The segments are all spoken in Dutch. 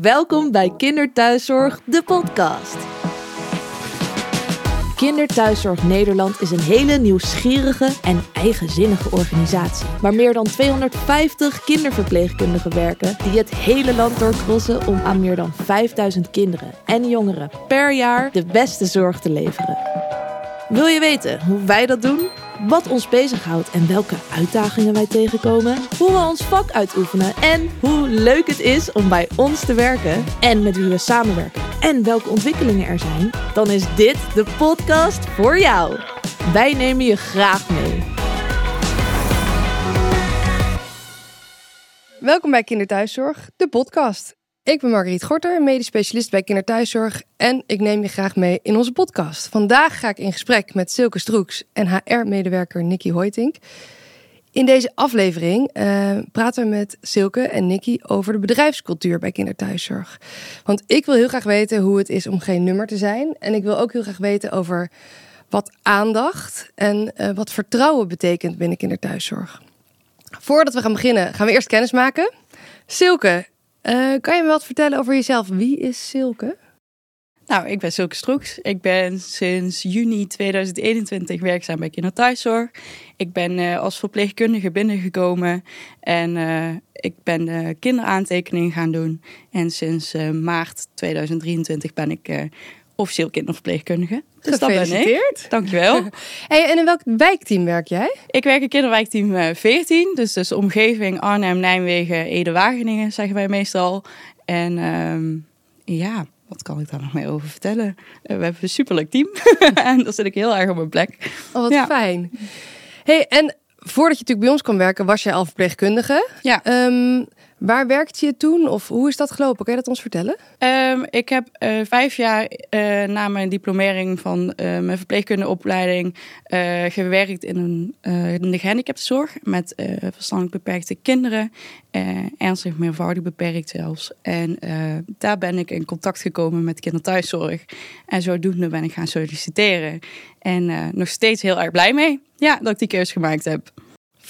Welkom bij Kinderthuiszorg, de podcast. Kinderthuiszorg Nederland is een hele nieuwsgierige en eigenzinnige organisatie. Waar meer dan 250 kinderverpleegkundigen werken die het hele land doorkrossen om aan meer dan 5000 kinderen en jongeren per jaar de beste zorg te leveren. Wil je weten hoe wij dat doen? Wat ons bezighoudt en welke uitdagingen wij tegenkomen? Hoe we ons vak uitoefenen en hoe leuk het is om bij ons te werken en met wie we samenwerken en welke ontwikkelingen er zijn? Dan is dit de podcast voor jou. Wij nemen je graag mee. Welkom bij Kinderthuiszorg, de podcast. Ik ben Margriet Gorter, medisch specialist bij Kinderthuiszorg en ik neem je graag mee in onze podcast. Vandaag ga ik in gesprek met Silke Stroeks en HR-medewerker Nikki Hoytink. In deze aflevering uh, praten we met Silke en Nikki over de bedrijfscultuur bij Kinderthuiszorg. Want ik wil heel graag weten hoe het is om geen nummer te zijn. En ik wil ook heel graag weten over wat aandacht en uh, wat vertrouwen betekent binnen Kinderthuiszorg. Voordat we gaan beginnen, gaan we eerst kennis maken. Silke, uh, kan je me wat vertellen over jezelf? Wie is Silke? Nou, ik ben Silke Stroeks. Ik ben sinds juni 2021 werkzaam bij Kinderthuiszorg. Ik ben uh, als verpleegkundige binnengekomen en uh, ik ben de kinderaantekening gaan doen. En sinds maart 2023 ben ik officieel kinderverpleegkundige. Dus dat ben ik. Dankjewel. hey, en in welk wijkteam werk jij? Ik werk in kinderwijkteam 14. Dus dus omgeving Arnhem, Nijmegen, Ede, Wageningen zeggen wij meestal. En uh, ja, wat kan ik daar nog mee over vertellen? Uh, we hebben een superleuk team. en daar zit ik heel erg op mijn plek. Oh, wat fijn. hey, en voordat je natuurlijk bij ons kwam werken, was jij al verpleegkundige. Ja. Um, Waar werkte je toen of hoe is dat gelopen? Kan je dat ons vertellen? Um, ik heb uh, vijf jaar uh, na mijn diplomering van uh, mijn verpleegkundeopleiding gewerkt in, een, in de gehandicaptenzorg met verstandelijk beperkte kinderen, ernstig meervoudig beperkt zelfs. En daar ben ik in contact gekomen met kinderthuiszorg en zodoende ben ik gaan solliciteren. En nog steeds heel erg blij mee ja, dat ik die keus gemaakt heb.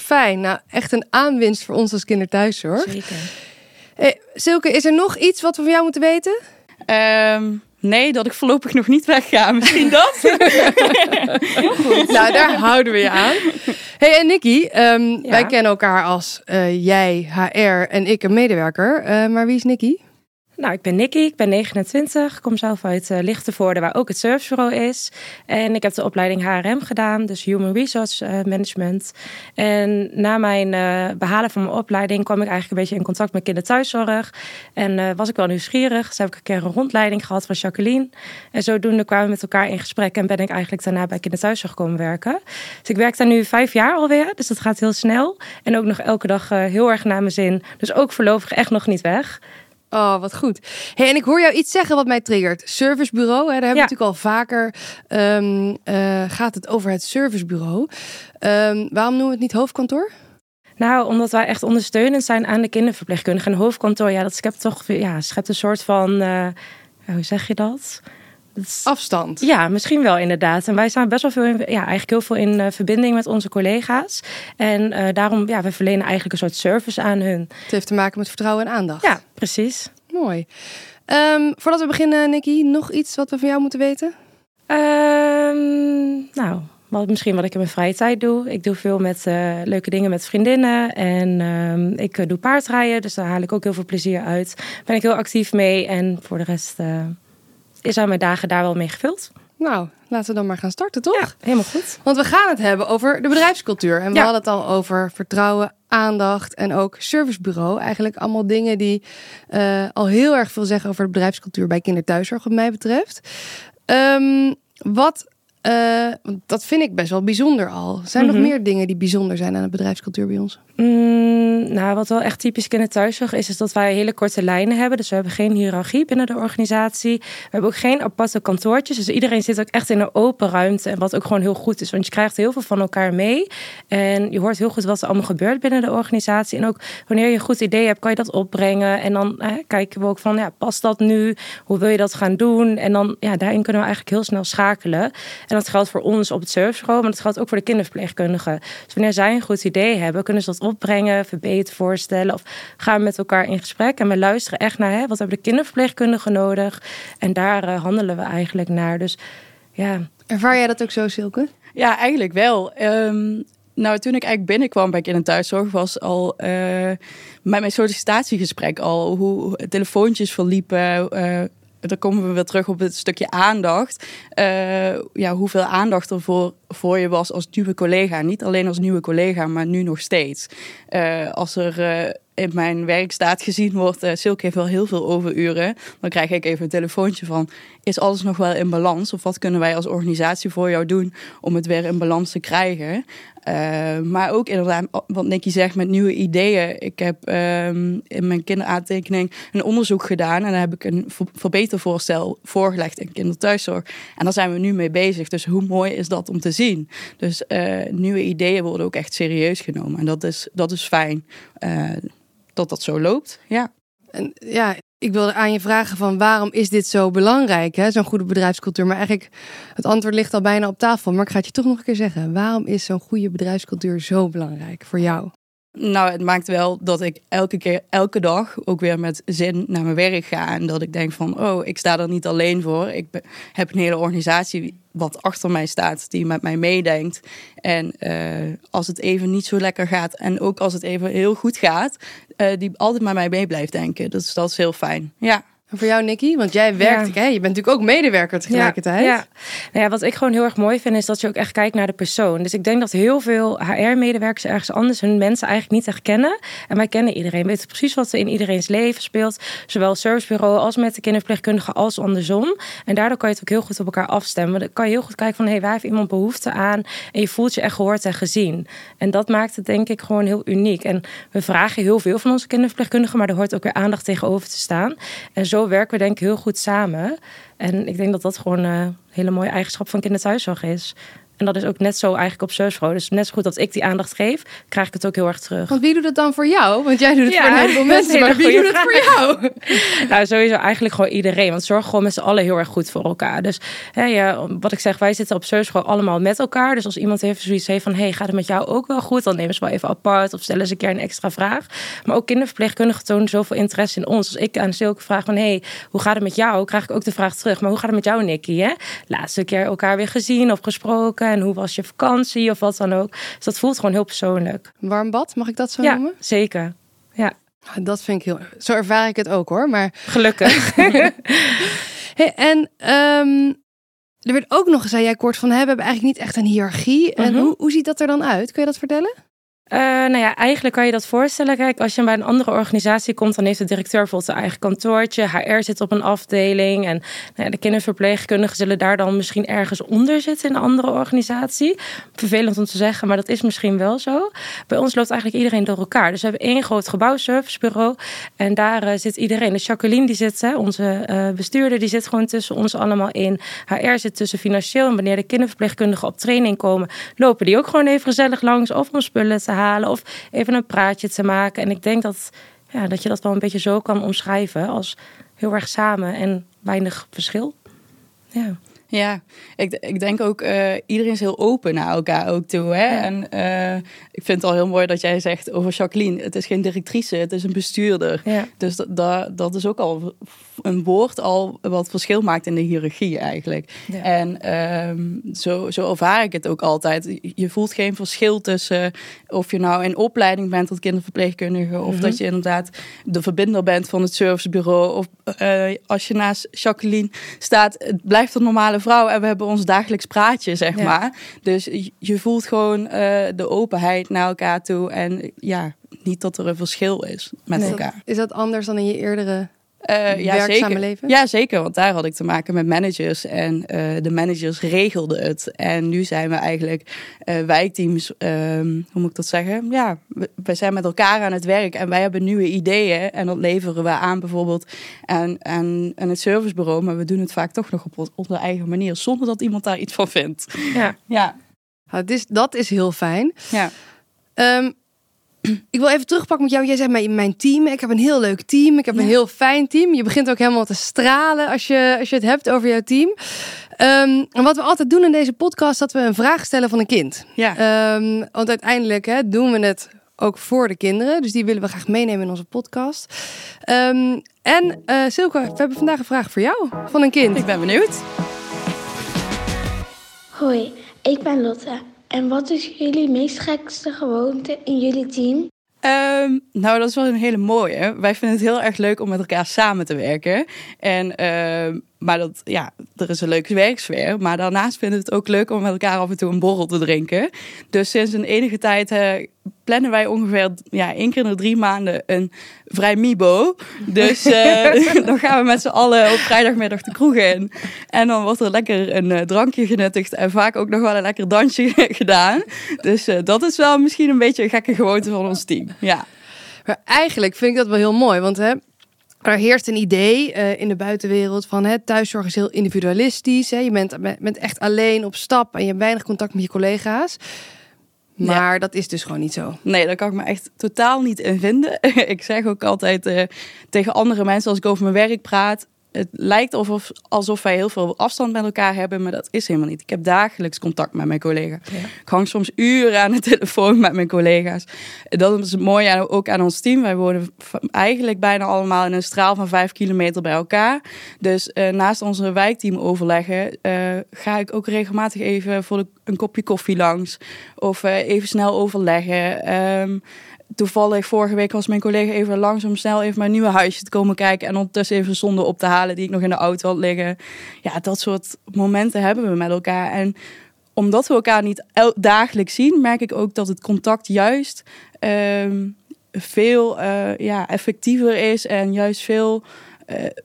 Fijn. Nou, echt een aanwinst voor ons als kinderthuiszorg. Zeker. Hey, Silke, is er nog iets wat we van jou moeten weten? Um, nee, dat ik voorlopig nog niet wegga. Misschien dat? Heel goed. Nou, daar houden we je aan. Hey, en Nikki, um, ja. wij kennen elkaar als uh, jij, HR en ik een medewerker. Uh, maar wie is Nikki? Nou, ik ben Nikki, ik ben 29, kom zelf uit uh, Lichtenvoorde, waar ook het servicebureau is. En ik heb de opleiding HRM gedaan, dus Human Resource uh, Management. En na mijn uh, behalen van mijn opleiding kwam ik eigenlijk een beetje in contact met kinderthuiszorg. En was ik wel nieuwsgierig. Dus heb ik een keer een rondleiding gehad van Jacqueline. En zodoende kwamen we met elkaar in gesprek en ben ik eigenlijk daarna bij kinderthuiszorg komen werken. Dus ik werk daar nu vijf jaar alweer, dus dat gaat heel snel. En ook nog elke dag heel erg naar mijn zin. Dus ook voorlopig echt nog niet weg. Oh, wat goed. Hey, en ik hoor jou iets zeggen wat mij triggert. Servicebureau, hè, daar hebben we natuurlijk al vaker. Um, uh, gaat het over het servicebureau. Um, waarom noemen we het niet hoofdkantoor? Nou, omdat wij echt ondersteunend zijn aan de kinderverpleegkundigen. En hoofdkantoor, ja, dat schept toch ja, schept een soort van. Uh, hoe zeg je dat? Afstand. Ja, misschien wel inderdaad. En wij staan best wel veel in, ja, eigenlijk heel veel in uh, verbinding met onze collega's. En uh, daarom, ja, we verlenen eigenlijk een soort service aan hun. Het heeft te maken met vertrouwen en aandacht. Ja, precies. Mooi. Um, voordat we beginnen, Nikki, nog iets wat we van jou moeten weten? Um, nou, wat, misschien wat ik in mijn vrije tijd doe. Ik doe veel met uh, leuke dingen met vriendinnen. En um, ik doe paardrijden, dus daar haal ik ook heel veel plezier uit. Ben ik heel actief mee. En voor de rest is aan mijn dagen daar wel mee gevuld. Nou, laten we dan maar gaan starten, toch? Ja, helemaal goed. Want we gaan het hebben over de bedrijfscultuur. En we ja. hadden het al over vertrouwen, aandacht en ook servicebureau. Eigenlijk allemaal dingen die uh, al heel erg veel zeggen over de bedrijfscultuur bij kinderthuiszorg, wat mij betreft. Um, wat uh, dat vind ik best wel bijzonder al. Zijn er mm -hmm. nog meer dingen die bijzonder zijn aan de bedrijfscultuur bij ons? Mm, nou, wat wel echt typisch kinderthuiszorg is, is dat wij hele korte lijnen hebben. Dus we hebben geen hiërarchie binnen de organisatie. We hebben ook geen aparte kantoortjes. Dus iedereen zit ook echt in een open ruimte. En wat ook gewoon heel goed is. Want je krijgt heel veel van elkaar mee. En je hoort heel goed wat er allemaal gebeurt binnen de organisatie. En ook wanneer je een goed idee hebt, kan je dat opbrengen. En dan kijken we ook van, ja, past dat nu? Hoe wil je dat gaan doen? En dan, ja, daarin kunnen we eigenlijk heel snel schakelen. En dat geldt voor ons op het servicebureau, maar dat geldt ook voor de kinderverpleegkundigen. Dus wanneer zij een goed idee hebben, kunnen ze dat opbrengen, verbeteren, voorstellen of gaan we met elkaar in gesprek. En we luisteren echt naar hè, wat hebben de kinderverpleegkundigen nodig. En daar uh, handelen we eigenlijk naar. Dus ja. Ervaar jij dat ook zo, Silke? Ja, eigenlijk wel. Um, nou, toen ik eigenlijk binnenkwam bij Kind Thuiszorg, was al uh, met mijn sollicitatiegesprek al hoe telefoontjes verliepen. Uh, dan komen we weer terug op het stukje aandacht. Uh, ja, hoeveel aandacht er voor, voor je was als nieuwe collega. Niet alleen als nieuwe collega, maar nu nog steeds. Uh, als er uh, in mijn werkstaat gezien wordt, uh, Silke heeft wel heel veel overuren. Dan krijg ik even een telefoontje van, is alles nog wel in balans? Of wat kunnen wij als organisatie voor jou doen om het weer in balans te krijgen? Uh, maar ook inderdaad, wat Nicky zegt, met nieuwe ideeën. Ik heb um, in mijn kinderaantekening een onderzoek gedaan. En daar heb ik een verbetervoorstel voorgelegd in kinderthuiszorg. En daar zijn we nu mee bezig. Dus hoe mooi is dat om te zien? Dus uh, nieuwe ideeën worden ook echt serieus genomen. En dat is, dat is fijn uh, dat dat zo loopt. Ja. En ja, ik wilde aan je vragen van waarom is dit zo belangrijk, zo'n goede bedrijfscultuur? Maar eigenlijk, het antwoord ligt al bijna op tafel. Maar ik ga het je toch nog een keer zeggen. Waarom is zo'n goede bedrijfscultuur zo belangrijk voor jou? Nou, het maakt wel dat ik elke keer, elke dag ook weer met zin naar mijn werk ga. En dat ik denk van, oh, ik sta er niet alleen voor. Ik heb een hele organisatie wat achter mij staat, die met mij meedenkt. En uh, als het even niet zo lekker gaat en ook als het even heel goed gaat, uh, die altijd met mij mee blijft denken. Dus dat is heel fijn. Ja. En voor jou, Nicky? Want jij werkt, ja. hè? je bent natuurlijk ook medewerker tegelijkertijd. Ja, ja. Nou ja, wat ik gewoon heel erg mooi vind, is dat je ook echt kijkt naar de persoon. Dus ik denk dat heel veel HR-medewerkers ergens anders hun mensen eigenlijk niet echt kennen. En wij kennen iedereen, weten precies wat er in iedereen's leven speelt. Zowel servicebureau als met de kinderverpleegkundige als andersom. En daardoor kan je het ook heel goed op elkaar afstemmen. Dan kan je heel goed kijken van, hé, hey, waar heeft iemand behoefte aan? En je voelt je echt gehoord en gezien. En dat maakt het denk ik gewoon heel uniek. En we vragen heel veel van onze kinderverpleegkundigen, maar er hoort ook weer aandacht tegenover te staan. En zo werken we denk ik heel goed samen. En ik denk dat dat gewoon een hele mooie eigenschap van kinderthuiszorg is. En dat is ook net zo eigenlijk op Surfro. Dus net zo goed dat ik die aandacht geef, krijg ik het ook heel erg terug. Want wie doet het dan voor jou? Want jij doet het ja, voor een heleboel mensen, maar wie doet het voor jou? nou, sowieso eigenlijk gewoon iedereen. Want zorg gewoon met z'n allen heel erg goed voor elkaar. Dus hè, ja, wat ik zeg, wij zitten op Surfro allemaal met elkaar. Dus als iemand heeft zoiets heeft van, hey, gaat het met jou ook wel goed? Dan nemen ze wel even apart of stellen ze een keer een extra vraag. Maar ook kinderverpleegkundigen tonen zoveel interesse in ons. Als ik aan Silke vraag van, hey, hoe gaat het met jou? Krijg ik ook de vraag terug. Maar hoe gaat het met jou, Nicky? Hè? Laatste keer elkaar weer gezien of gesproken en hoe was je vakantie of wat dan ook. Dus dat voelt gewoon heel persoonlijk. Warm bad, mag ik dat zo ja, noemen? Zeker. Ja. Dat vind ik heel. Zo ervaar ik het ook hoor. Maar gelukkig. hey, en um, er werd ook nog gezegd, jij kort van, hè, we hebben eigenlijk niet echt een hiërarchie. En hoe, hoe ziet dat er dan uit? Kun je dat vertellen? Uh, nou ja, eigenlijk kan je dat voorstellen. Kijk, als je bij een andere organisatie komt, dan heeft de directeur bijvoorbeeld zijn eigen kantoortje. HR zit op een afdeling. En nou ja, de kinderverpleegkundigen zullen daar dan misschien ergens onder zitten in een andere organisatie. Vervelend om te zeggen, maar dat is misschien wel zo. Bij ons loopt eigenlijk iedereen door elkaar. Dus we hebben één groot gebouw, servicebureau. En daar uh, zit iedereen. De Jacqueline, die zit, hè, onze uh, bestuurder, die zit gewoon tussen ons allemaal in. HR zit tussen financieel. En wanneer de kinderverpleegkundigen op training komen, lopen die ook gewoon even gezellig langs of om spullen te halen of even een praatje te maken. En ik denk dat, ja, dat je dat wel een beetje zo kan omschrijven als heel erg samen en weinig verschil. Ja. Ja, ik, ik denk ook, uh, iedereen is heel open naar elkaar ook toe. Hè? Ja. En uh, ik vind het al heel mooi dat jij zegt over Jacqueline. Het is geen directrice, het is een bestuurder. Ja. Dus dat, dat, dat is ook al een woord al wat verschil maakt in de hiërarchie eigenlijk. Ja. En um, zo, zo ervaar ik het ook altijd. Je voelt geen verschil tussen of je nou in opleiding bent tot kinderverpleegkundige... of Mhm. dat je inderdaad de verbinder bent van het servicebureau... of uh, als je naast Jacqueline staat, het blijft een normale vrouw... en we hebben ons dagelijks praatje, zeg Ja. maar. Dus je- je voelt gewoon uh, de openheid naar elkaar toe... en ja, niet dat er een verschil is met Nee. elkaar. Is dat anders dan in je eerdere Uh, ja, zeker. leven? Ja, zeker. Want daar had ik te maken met managers. En uh, de managers regelden het. En nu zijn we eigenlijk uh, wijkteams, um, hoe moet ik dat zeggen? Ja, we, we, zijn met elkaar aan het werk. En wij hebben nieuwe ideeën. En dat leveren we aan bijvoorbeeld aan, aan, aan het servicebureau. Maar we doen het vaak toch nog op onze eigen manier. Zonder dat iemand daar iets van vindt. Ja. Ja. Dat, is, dat is heel fijn. Ja. Um, ik wil even terugpakken met jou. Jij zei mijn, mijn team. Ik heb een heel leuk team. Ik heb een heel fijn team. Je begint ook helemaal te stralen als je, als je het hebt over jouw team. Ehm, en wat we altijd doen in deze podcast, dat we een vraag stellen van een kind. Ja. Ehm, want uiteindelijk hè, doen we het ook voor de kinderen. Dus die willen we graag meenemen in onze podcast. Ehm, en uh, Silke, we hebben vandaag een vraag voor jou van een kind. Ik ben benieuwd. Hoi, ik ben Lotte. En wat is jullie meest gekste gewoonte in jullie team? Um, nou, dat is wel een hele mooie. Wij vinden het heel erg leuk om met elkaar samen te werken. En, uh, maar dat, ja, er is een leuke werksfeer. Maar daarnaast vinden we het ook leuk om met elkaar af en toe een borrel te drinken. Dus sinds een enige tijd uh, plannen wij ongeveer ja, één keer in de drie maanden een vrij mibo. Dus uh, dan gaan we met z'n allen op vrijdagmiddag de kroeg in. En dan wordt er lekker een uh, drankje genuttigd en vaak ook nog wel een lekker dansje gedaan. Dus dat is wel misschien een beetje een gekke gewoonte van ons team. Ja. Maar eigenlijk vind ik dat wel heel mooi, want hè, er heerst een idee uh, in de buitenwereld van hè, thuiszorg is heel individualistisch. Hè. Je bent, bent echt alleen op stap en je hebt weinig contact met je collega's. Maar ja. dat is dus gewoon niet zo. Nee, daar kan ik me echt totaal niet in vinden. ik zeg ook altijd uh, tegen andere mensen als ik over mijn werk praat het lijkt alsof, alsof wij heel veel afstand met elkaar hebben, maar dat is helemaal niet. Ik heb dagelijks contact met mijn collega's. Ja. Ik hang soms uren aan de telefoon met mijn collega's. Dat is mooi aan, ook aan ons team. Wij wonen eigenlijk bijna allemaal in een straal van vijf kilometer bij elkaar. Dus uh, naast onze wijkteam overleggen, uh, ga ik ook regelmatig even voor de, een kopje koffie langs. Of uh, even snel overleggen. Um, toevallig vorige week was mijn collega even langs om snel even mijn nieuwe huisje te komen kijken. En ondertussen even zonde op te halen die ik nog in de auto had liggen. Ja, dat soort momenten hebben we met elkaar. En omdat we elkaar niet dagelijks zien, merk ik ook dat het contact juist um, veel uh, ja, effectiever is. En juist veel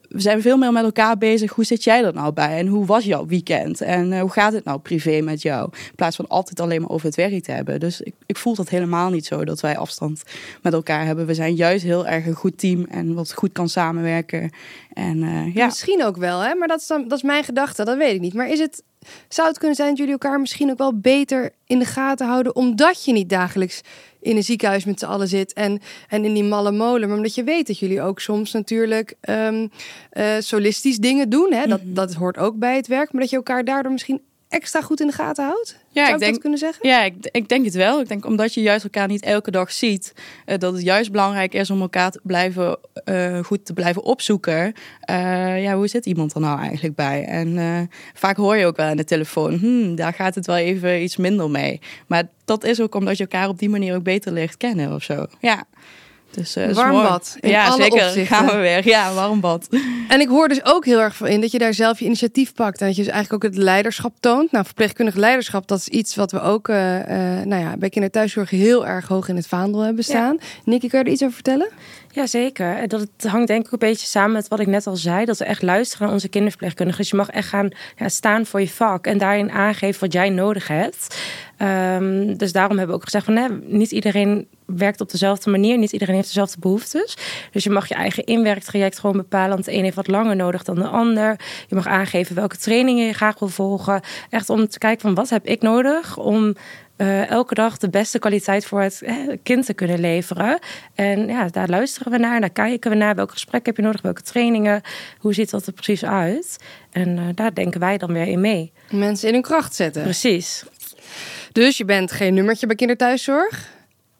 we zijn veel meer met elkaar bezig. Hoe zit jij er nou bij? En hoe was jouw weekend? En uh, hoe gaat het nou privé met jou? In plaats van altijd alleen maar over het werk te hebben. Dus ik, ik voel dat helemaal niet zo dat wij afstand met elkaar hebben. We zijn juist heel erg een goed team en wat goed kan samenwerken. En, uh, ja. Misschien ook wel, hè? maar dat is, dan, dat is mijn gedachte. Dat weet ik niet. Maar is het, zou het kunnen zijn dat jullie elkaar misschien ook wel beter in de gaten houden, omdat je niet dagelijks in een ziekenhuis met z'n allen zit en, en in die malle molen. Maar omdat je weet dat jullie ook soms natuurlijk um, uh, solistisch dingen doen. Hè? Dat, mm -hmm. dat hoort ook bij het werk. Maar dat je elkaar daardoor misschien extra goed in de gaten houdt? Ja, Zou ik denk, dat kunnen zeggen? Ja, ik, ik, denk het wel. Ik denk omdat je juist elkaar niet elke dag ziet, uh, dat het juist belangrijk is om elkaar te blijven, uh, goed te blijven opzoeken. Uh, ja, hoe zit iemand er nou eigenlijk bij? En vaak hoor je ook wel aan de telefoon, hmm, daar gaat het wel even iets minder mee. Maar dat is ook omdat je elkaar op die manier ook beter leert kennen of zo. Ja. Dus, uh, warm bad. In ja, alle zeker. Opzichten. Gaan we weer. Ja, warm bad. En ik hoor dus ook heel erg van in dat je daar zelf je initiatief pakt. En dat je dus eigenlijk ook het leiderschap toont. Nou, verpleegkundig leiderschap, dat is iets wat we ook uh, uh, nou ja, bij kinderthuiszorg heel erg hoog in het vaandel hebben staan. Ja. Nicky, kun je er iets over vertellen? Jazeker. Dat het hangt denk ik een beetje samen met wat ik net al zei. Dat we echt luisteren naar onze kinderverpleegkundigen. Dus je mag echt gaan ja, staan voor je vak. En daarin aangeven wat jij nodig hebt. Um, dus daarom hebben we ook gezegd van... Hè, niet iedereen werkt op dezelfde manier. Niet iedereen heeft dezelfde behoeftes. Dus je mag je eigen inwerktraject gewoon bepalen. Want de een heeft wat langer nodig dan de ander. Je mag aangeven welke trainingen je graag wil volgen. Echt om te kijken van wat heb ik nodig om... Uh, elke dag de beste kwaliteit voor het eh, kind te kunnen leveren. En ja, daar luisteren we naar, daar kijken we naar. Welke gesprekken heb je nodig, welke trainingen, hoe ziet dat er precies uit? En uh, daar denken wij dan weer in mee. Mensen in hun kracht zetten. Precies. Dus je bent geen nummertje bij kinderthuiszorg?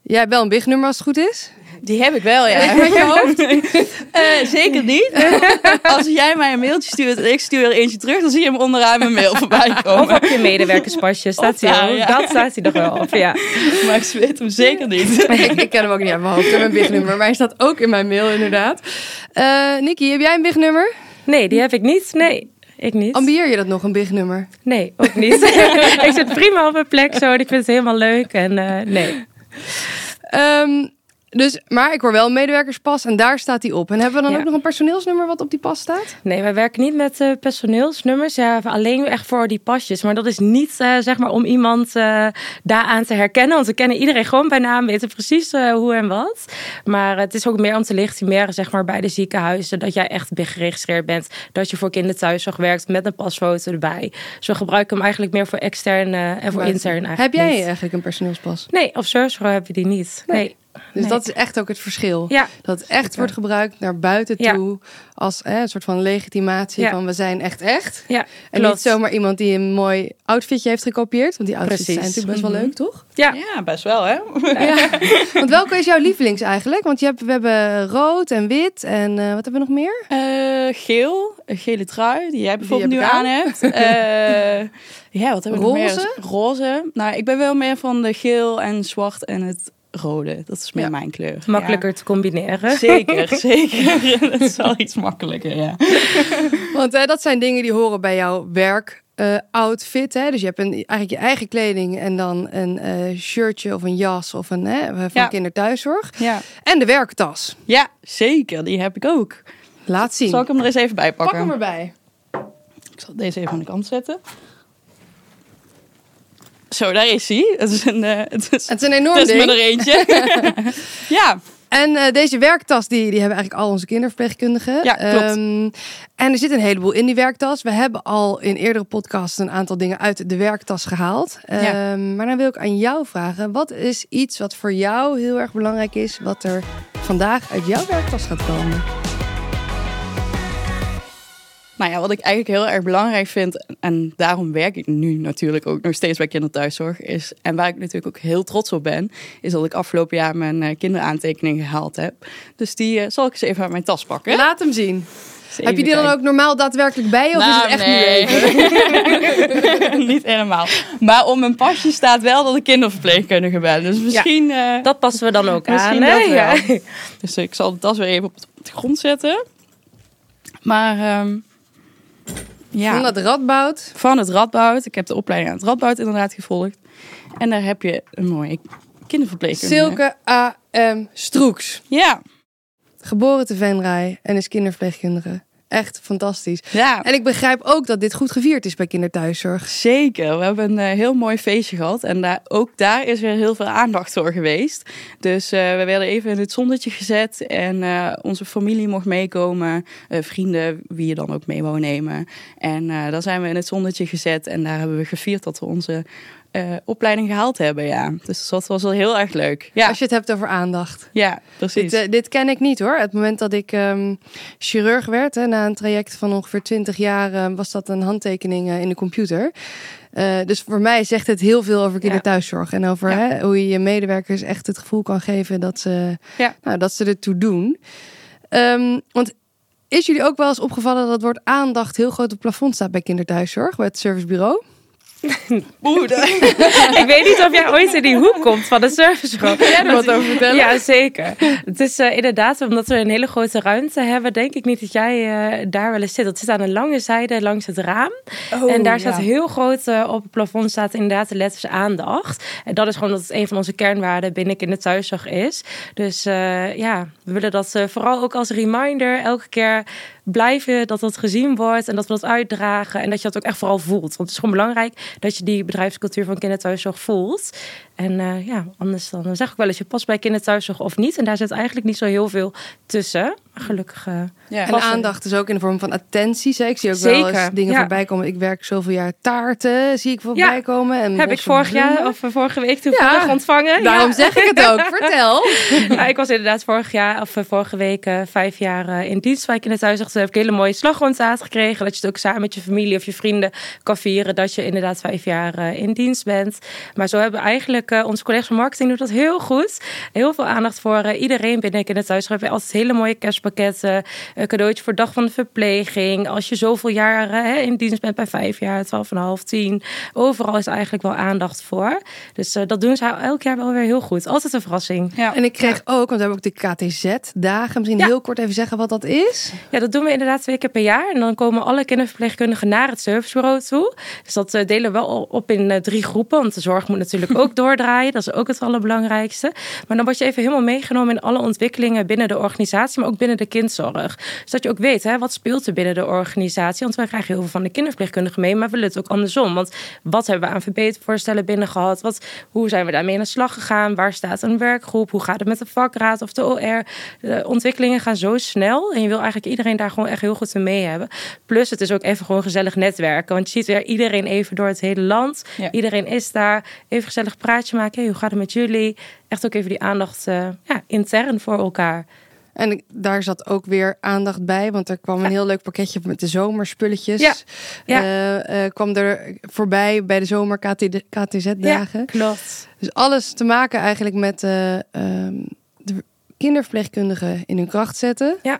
Jij hebt wel een big nummer als het goed is? Die heb ik wel, ja. Met je hoofd? uh, zeker niet. Als jij mij een mailtje stuurt en ik stuur er eentje terug, dan zie je hem onderaan mijn mail voorbij komen. Of op je medewerkerspasje staat hij ja. Dat staat hij nog wel op, ja. Maar ik weet hem zeker niet. ik, ik, ken hem ook niet uit mijn hoofd. Ik heb een big nummer, maar hij staat ook in mijn mail inderdaad. Uh, Nikki, heb jij een big nummer? Nee, die heb ik niet. Nee. Ik niet. Ambieer je dat nog, een big nummer? Nee, ook niet. ik zit prima op mijn plek zo en ik vind het helemaal leuk. En uh, nee. Um, dus, maar ik hoor wel medewerkerspas en daar staat die op. En hebben we dan ja. ook nog een personeelsnummer wat op die pas staat? Nee, wij werken niet met uh, personeelsnummers. Ja, alleen echt voor die pasjes. Maar dat is niet uh, zeg maar om iemand uh, daaraan te herkennen. Want we kennen iedereen gewoon bij naam, weten precies hoe en wat. Maar het is ook meer om te legitimeren zeg maar, bij de ziekenhuizen. Dat jij echt geregistreerd bent. Dat je voor kinderthuiszorg werkt met een pasfoto erbij. Dus we gebruiken hem eigenlijk meer voor extern en voor intern. Heb jij eigenlijk een personeelspas? Nee, op Service hebben we die niet. nee. nee. Dus Nee. dat is echt ook het verschil. Ja, Dat het echt Zeker. wordt gebruikt naar buiten Ja. toe. Als hè, een soort van legitimatie Ja. van we zijn echt echt. ja En klopt. niet zomaar iemand die een mooi outfitje heeft gekopieerd. Want die outfits Precies. zijn natuurlijk best wel Mhm. leuk, toch? Ja, Ja, best wel hè. Ja. Want welke is jouw lievelings eigenlijk? Want je hebt, we hebben rood en wit en eh, wat hebben we nog meer? Eh, geel, een gele trui, die jij bijvoorbeeld heb nu aan hebt. Eh, ja, wat hebben we nog Roze? meer? Roze. Nou, ik ben wel meer van de geel en zwart en het rode. Dat is meer Ja. mijn kleur. makkelijker te combineren. Zeker, zeker. dat is wel iets makkelijker, ja. Want eh, dat zijn dingen die horen bij jouw werk. eh, outfit, hè? dus je hebt een, eigenlijk je eigen kleding en dan een eh, shirtje of een jas of een hè, van Ja. kinderthuiszorg. ja. En de werktas. Ja, zeker. Die heb ik ook. Laat zien. Zal ik hem er eens even bij Pak pakken? hem erbij. Ik zal deze even aan de kant zetten. Zo, daar is hij. Het is een, eh, het is, Het is een enorm ding. me er eentje. ja, En eh, deze werktas, die, die hebben eigenlijk al onze kinderverpleegkundigen. Ja, klopt. Ehm, en er zit een heleboel in die werktas. We hebben al in eerdere podcasts een aantal dingen uit de werktas gehaald. Ja. Ehm, maar dan wil ik aan jou vragen. Wat is iets wat voor jou heel erg belangrijk is... wat er vandaag uit jouw werktas gaat komen? Nou ja, wat ik eigenlijk heel erg belangrijk vind, en daarom werk ik nu natuurlijk ook nog steeds bij kinderthuiszorg, is, en waar ik natuurlijk ook heel trots op ben, is dat ik afgelopen jaar mijn eh, kinderaantekening gehaald heb. Dus die eh, zal ik eens even uit mijn tas pakken. Laat hem zien. Heb je die dan ook normaal daadwerkelijk bij je? Of is Nou, het echt nee. even? Niet helemaal. Maar op mijn pasje staat wel dat ik kinderverpleegkundige ben. Dus misschien... eh, Dat passen we dan ook Misschien aan. wel. Ja. Dus ik zal de tas weer even op de, op de grond zetten. Maar ehm, ja, Van dat radboud. van het Radboud. Ik heb de opleiding aan het Radboud inderdaad gevolgd. En daar heb je een mooie kinderverpleegkundige. Silke A.M. Stroeks. Ja, Geboren te Venray en is kinderverpleegkundige. Echt fantastisch. ja. En ik begrijp ook dat dit goed gevierd is bij kinderthuiszorg. Zeker. We hebben een eh, heel mooi feestje gehad. En daar, ook daar is weer heel veel aandacht voor geweest. Dus eh, we werden even in het zonnetje gezet. En eh, onze familie mocht meekomen. vrienden, wie je dan ook mee wou nemen. En daar zijn we in het zonnetje gezet. En daar hebben we gevierd dat we onze eh, opleiding gehaald hebben. Ja. Dus dat was wel heel erg leuk. Ja, Als je het hebt over aandacht. ja precies. Dit, eh, dit ken ik niet hoor. Het moment dat ik ehm, chirurg werd, hè, na een traject van ongeveer 20 jaar, eh, was dat een handtekening eh, in de computer. Dus voor mij zegt het heel veel over kinderthuiszorg. En over Ja. hè, hoe je je medewerkers echt het gevoel kan geven dat ze, Ja. nou, dat ze ertoe doen. Ehm, want is jullie ook wel eens opgevallen dat het woord aandacht heel groot op plafond staat bij kinderthuiszorg, bij het servicebureau? Dat- ik weet niet of jij ooit in die hoek komt van de servicebureau. Jij er wat over vertellen? Ja, zeker. Het is eh, inderdaad, omdat we een hele grote ruimte hebben, denk ik niet dat jij eh, daar wel eens zit. Dat zit aan de lange zijde langs het raam. en daar staat ja. heel groot eh, op het plafond staat inderdaad de letters aandacht. En dat is gewoon dat het een van onze kernwaarden binnen in de thuiszorg is. Dus ja, we willen dat vooral ook als reminder elke keer blijven dat dat gezien wordt en dat we dat uitdragen en dat je dat ook echt vooral voelt. Want het is gewoon belangrijk dat je die bedrijfscultuur van kinderthuiszorg voelt. En eh, ja, anders dan zeg ik wel eens je past bij kinderthuiszorg of niet. En daar zit eigenlijk niet zo heel veel tussen. Maar gelukkig. eh, ja. En aandacht is ook in de vorm van attenties. hè. Ik zie ook wel Zeker, eens dingen ja. voorbij komen. Ik werk zoveel jaar taarten, zie ik voorbij Ja, komen. En heb ik vorig jaar of eh, vorige week toevallig ontvangen. Daarom zeg ik het ook. Vertel. Ja, ik was inderdaad vorig jaar, of eh, vorige week, eh, vijf jaar eh, in dienst bij huis. Toen heb ik een hele mooie slagroomtaart gekregen. Dat je het ook samen met je familie of je vrienden kan vieren. Dat je inderdaad vijf jaar eh, in dienst bent. Maar zo hebben eigenlijk eh, onze collega's van marketing doen dat heel goed. Heel veel aandacht voor eh, iedereen binnen ik in het huis. We hebben altijd hele mooie kerstpakketten. Een cadeautje voor dag van de verpleging. Als je zoveel jaar eh, hè, in dienst bent bij vijf jaar, twaalf en een half, tien. Overal is eigenlijk wel aandacht voor. Dus eh, dat doen ze elk jaar wel weer heel goed. Altijd een verrassing. Ja. En ik kreeg ook, want we hebben ook de KTZ-dagen. Misschien Ja. heel kort even zeggen wat dat is. Ja, dat doen we inderdaad twee keer per jaar. En dan komen alle kinderverpleegkundigen naar het servicebureau toe. Dus dat eh, delen we wel op in eh, drie groepen. Want de zorg moet natuurlijk ook doordraaien. Dat is ook het allerbelangrijkste. Maar dan word je even helemaal meegenomen in alle ontwikkelingen binnen de organisatie. Maar ook binnen de kindzorg. Dus dat je ook weet, hè, wat speelt er binnen de organisatie? Want wij krijgen heel veel van de kinderverpleegkundigen mee, maar we willen het ook andersom. Want wat hebben we aan verbetervoorstellen binnen gehad? Wat, hoe zijn we daarmee aan de slag gegaan? Waar staat een werkgroep? Hoe gaat het met de vakraad of de OR? De ontwikkelingen gaan zo snel en je wil eigenlijk iedereen daar gewoon echt heel goed mee hebben. Plus het is ook even gewoon gezellig netwerken, want je ziet weer iedereen even door het hele land. Ja. Iedereen is daar. Even gezellig praatje maken. Hey, hoe gaat het met jullie? Echt ook even die aandacht uh, ja, intern voor elkaar. En daar zat ook weer aandacht bij, want er kwam een heel leuk pakketje met de zomerspulletjes. Ja. ja. Uh, uh, kwam er voorbij bij de zomer KTZ-dagen. Ja, klopt. Dus alles te maken eigenlijk met uh, de kinderverpleegkundigen in hun kracht zetten. Ja.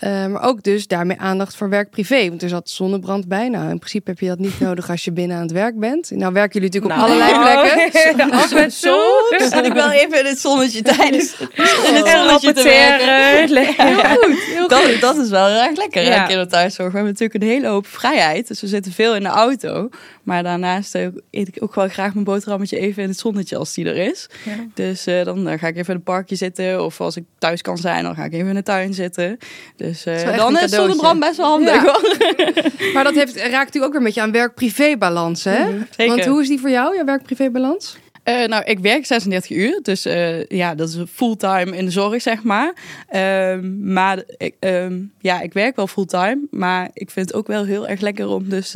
Uh, maar ook dus daarmee aandacht voor werk-privé. Want er zat zonnebrand bij. Nou, in principe heb je dat niet nodig als je binnen aan het werk bent. Nou werken jullie natuurlijk nou, op allerlei plekken. Af en toe zit ik wel even in het zonnetje tijdens in het zonnetje te werken. Heel goed, heel dat, goed. dat is wel erg lekker Ja. ja. kinderthuiszorg. We hebben natuurlijk een hele hoop vrijheid. Dus we zitten veel in de auto. Maar daarnaast eh, eet ik ook wel graag mijn boterhammetje even in het zonnetje als die er is. Ja. Dus eh, dan eh, ga ik even in het parkje zitten. Of als ik thuis kan zijn, dan ga ik even in de tuin zitten. Dus is wel echt dan is zonnebrand best wel handig Ja. hoor. Maar dat heeft, raakt natuurlijk ook weer een beetje aan werk-privé-balans, hè? Mhm, zeker. Want hoe is die voor jou, jouw werk-privé-balans? Eh, nou, ik werk 36 uur, dus eh, ja, dat is fulltime in de zorg, zeg maar. Ehm, maar ik, ehm, ja, ik werk wel fulltime, maar ik vind het ook wel heel erg lekker om dus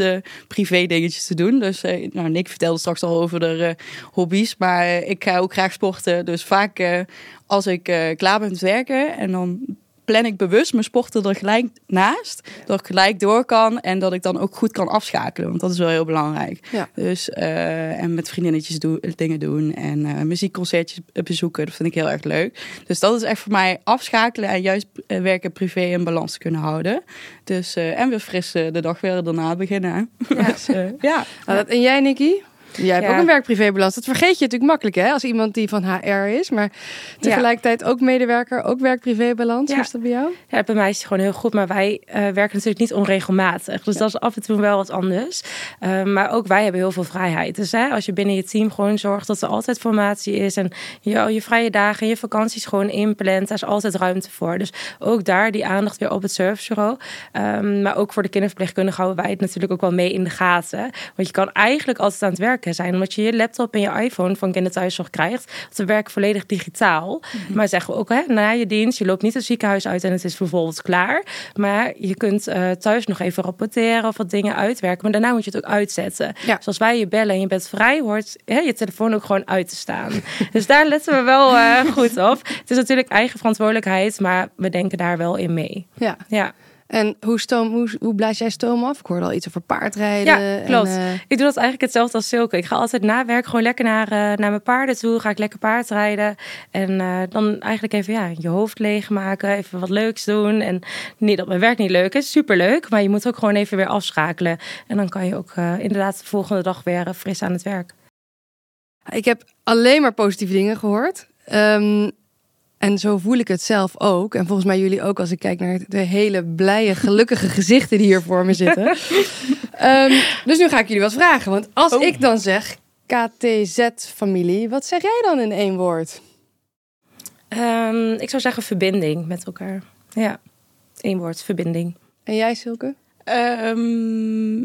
privé dingetjes te doen. Dus nou, Nick vertelde straks al over de hobby's, maar ik ga ook graag sporten. Dus vaak als ik klaar ben met werken en dan plan ik bewust mijn sporten er gelijk naast. Dat ik gelijk door kan en dat ik dan ook goed kan afschakelen. Want dat is wel heel belangrijk. Ja. Dus, eh, en met vriendinnetjes doen, dingen doen en eh, muziekconcertjes bezoeken. Dat vind ik heel erg leuk. Dus dat is echt voor mij afschakelen en juist eh, werken privé in balans te kunnen houden. Dus, en weer fris eh, de dag weer daarna beginnen. Ja. Dus, ja. Nou, dat, en jij, Nicky? Jij hebt Ja. ook een werk-privé-balans. Dat vergeet je natuurlijk makkelijk, hè? Als iemand die van HR is. Maar tegelijkertijd ook medewerker, ook werk-privé-balans. Hoe is dat bij jou? Ja, bij mij is het gewoon heel goed, maar wij eh, werken natuurlijk niet onregelmatig. Dus dat is af en toe wel wat anders. Eh, maar ook wij hebben heel veel vrijheid. Dus hè, als je binnen je team gewoon zorgt dat er altijd formatie is en je, je vrije dagen en je vakanties gewoon inplant, daar is altijd ruimte voor. Dus ook daar die aandacht weer op het servicebureau. Ehm, maar ook voor de kinderverpleegkundigen houden wij het natuurlijk ook wel mee in de gaten. Want je kan eigenlijk altijd aan het werken zijn, omdat je je laptop en je iPhone van kinderthuiszorg krijgt. We werken volledig digitaal. Maar zeggen we ook, hè, na je dienst, je loopt niet het ziekenhuis uit en het is bijvoorbeeld klaar. Maar je kunt eh, thuis nog even rapporteren of wat dingen uitwerken. Maar daarna moet je het ook uitzetten. Ja. Dus als wij je bellen en je bent vrij, hoort hè, je telefoon ook gewoon uit te staan. dus daar letten we wel eh, goed op. Het is natuurlijk eigen verantwoordelijkheid, maar we denken daar wel in mee. Ja. Ja. En hoe, stoom, hoe, hoe blaas jij stoom af? Ik hoorde al iets over paardrijden. Ja, klopt. En, eh, Ik doe dat eigenlijk hetzelfde als Silke. Ik ga altijd na werk gewoon lekker naar, eh, naar mijn paarden toe. Ga ik lekker paardrijden. En eh, dan eigenlijk even ja, je hoofd leegmaken. Even wat leuks doen. En niet dat mijn werk niet leuk is. Superleuk. Maar je moet ook gewoon even weer afschakelen. En dan kan je ook inderdaad de volgende dag weer fris aan het werk. ik heb alleen maar positieve dingen gehoord. Ehm, en zo voel ik het zelf ook. En volgens mij jullie ook als ik kijk naar de hele blije, gelukkige gezichten die hier voor me zitten. Ehm, dus nu ga ik jullie wat vragen. Want als Oh. ik dan zeg KTZ-familie, wat zeg jij dan in één woord? Ehm, ik zou zeggen verbinding met elkaar. Ja, één woord, verbinding. En jij, Silke? Ehm,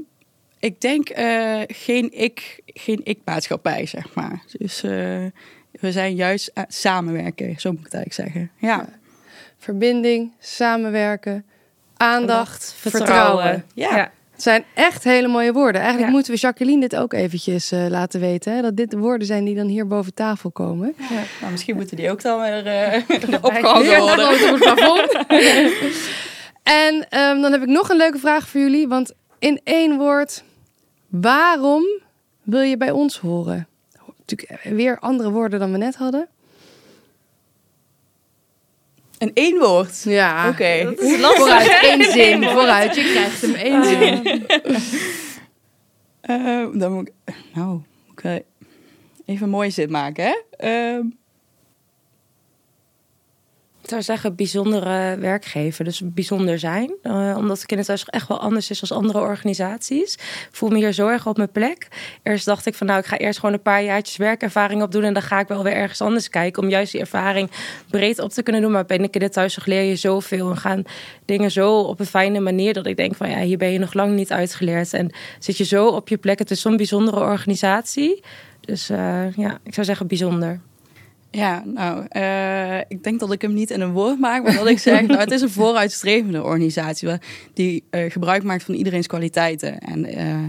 ik denk eh, geen ik, geen ik-maatschappij, zeg maar. Dus eh, we zijn juist het samenwerken, zo moet ik het eigenlijk zeggen. Ja, Verbinding, samenwerken, aandacht, vertrouwen. vertrouwen. Ja. ja. Het zijn echt hele mooie woorden. Eigenlijk Ja. moeten we Jacqueline dit ook eventjes eh, laten weten. Hè? Dat dit de woorden zijn die dan hier boven tafel komen. Nou, misschien moeten die ook dan weer eh opgehangen worden. groot op het plafond. en ehm, dan heb ik nog een leuke vraag voor jullie. Want in één woord, waarom wil je bij ons horen? Natuurlijk weer andere woorden dan we net hadden. In één woord. Ja, Oké. vooruit één zin. Vooruit, je krijgt hem één zin. Eh, dan moet ik, nou, moet ik even een mooie zin maken, hè? Ehm, Ik zou zeggen bijzondere werkgever, dus bijzonder zijn. Uh, omdat de kinderthuis echt wel anders is dan andere organisaties. Ik voel me hier zo erg op mijn plek. Eerst dacht ik van nou, ik ga eerst gewoon een paar jaartjes werkervaring opdoen... en dan ga ik wel weer ergens anders kijken... om juist die ervaring breed op te kunnen doen. Maar bij de kinderthuis leer je zoveel en gaan dingen zo op een fijne manier... dat ik denk van ja, hier ben je nog lang niet uitgeleerd. En zit je zo op je plek. Het is zo'n bijzondere organisatie. Dus uh, ja, ik zou zeggen bijzonder. Ja, nou, uh, ik denk dat ik hem niet in een woord maak, maar dat ik zeg, nou, het is een vooruitstrevende organisatie die uh, gebruik maakt van iedereen's kwaliteiten. En, uh,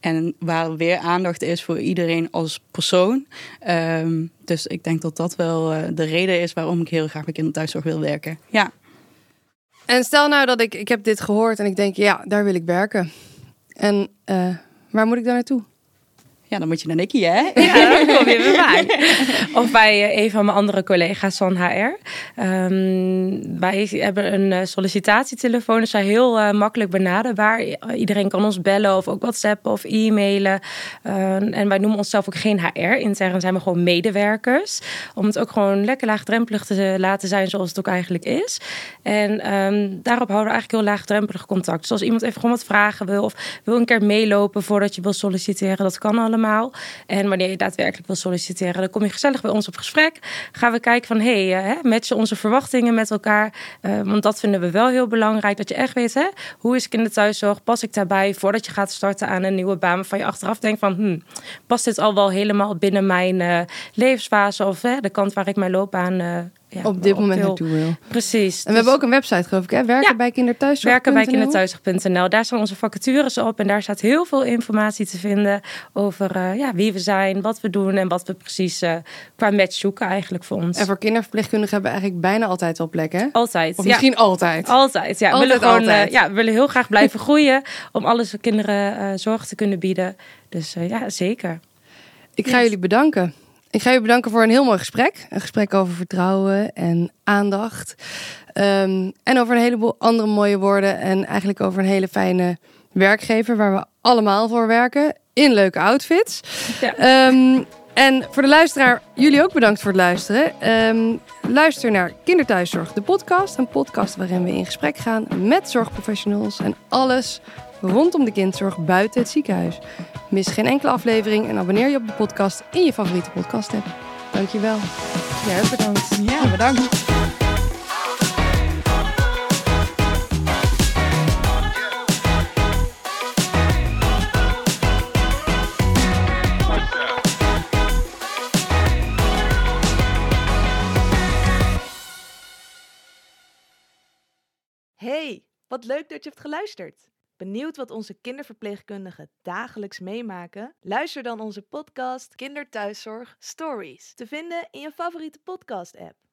en waar weer aandacht is voor iedereen als persoon. Um, dus ik denk dat dat wel de reden is waarom ik heel graag bij kinderthuiszorg wil werken. Ja. En stel nou dat ik, ik heb dit gehoord en ik denk, ja, daar wil ik werken. En waar moet ik dan naartoe? Ja, dan moet je naar Nicky, hè? Ja, dan kom je bij mij. Of bij eh, een van mijn andere collega's van HR. Um, ehm, wij hebben een eh, sollicitatietelefoon, dus zijn heel uh, makkelijk benaderbaar. Iedereen kan ons bellen of ook WhatsAppen of e-mailen. Uh, en wij noemen onszelf ook geen HR. Intern zijn we gewoon medewerkers. Om het ook gewoon lekker laagdrempelig te laten zijn zoals het ook eigenlijk is. En um, daarop houden we eigenlijk heel laagdrempelig contact. Dus als iemand even gewoon wat vragen wil of wil een keer meelopen voordat je wil solliciteren, dat kan allemaal. En wanneer je daadwerkelijk wil solliciteren, dan kom je gezellig bij ons op gesprek. Gaan we kijken van, hé, hey, uh, matchen onze verwachtingen met elkaar? Uh, want dat vinden we wel heel belangrijk. Dat je echt weet, hè, hoe is kinderthuiszorg? Pas ik daarbij voordat je gaat starten aan een nieuwe baan? Waarvan je achteraf denkt van, hmm, past dit al wel helemaal binnen mijn uh, levensfase? Of de kant waar ik mijn loopbaan ja, op dit moment naartoe wil. Precies. En we hebben ook een website, geloof ik, hè? Werken ja. bij kinderthuiszorg.nl. Werken bij kinderthuiszorg.nl. Daar staan onze vacatures op en daar staat heel veel informatie te vinden over uh, ja, wie we zijn, wat we doen en wat we precies uh, qua match zoeken eigenlijk voor ons. En voor kinderverpleegkundigen hebben we eigenlijk bijna altijd wel plek, hè? Altijd. Of misschien altijd. Altijd, ja. Altijd, we willen gewoon, uh, ja, we willen heel graag blijven groeien om alles voor kinderen zorg te kunnen bieden. Dus ja, zeker. Ik ga jullie bedanken. Ik ga je bedanken voor een heel mooi gesprek. Een gesprek over vertrouwen en aandacht. Um, en over een heleboel andere mooie woorden. En eigenlijk over een hele fijne werkgever waar we allemaal voor werken. In leuke outfits. Ja. Um, en voor de luisteraar, jullie ook bedankt voor het luisteren. Um, luister naar Kinderthuiszorg, de podcast. Een podcast waarin we in gesprek gaan met zorgprofessionals en alles rondom de kindzorg buiten het ziekenhuis. Mis geen enkele aflevering en abonneer je op de podcast in je favoriete podcast app. Dankjewel. Ja, bedankt. Ja, bedankt. Hey, wat leuk dat je hebt geluisterd. Benieuwd wat onze kinderverpleegkundigen dagelijks meemaken? Luister dan onze podcast Kinderthuiszorg Stories. Te vinden in je favoriete podcast-app.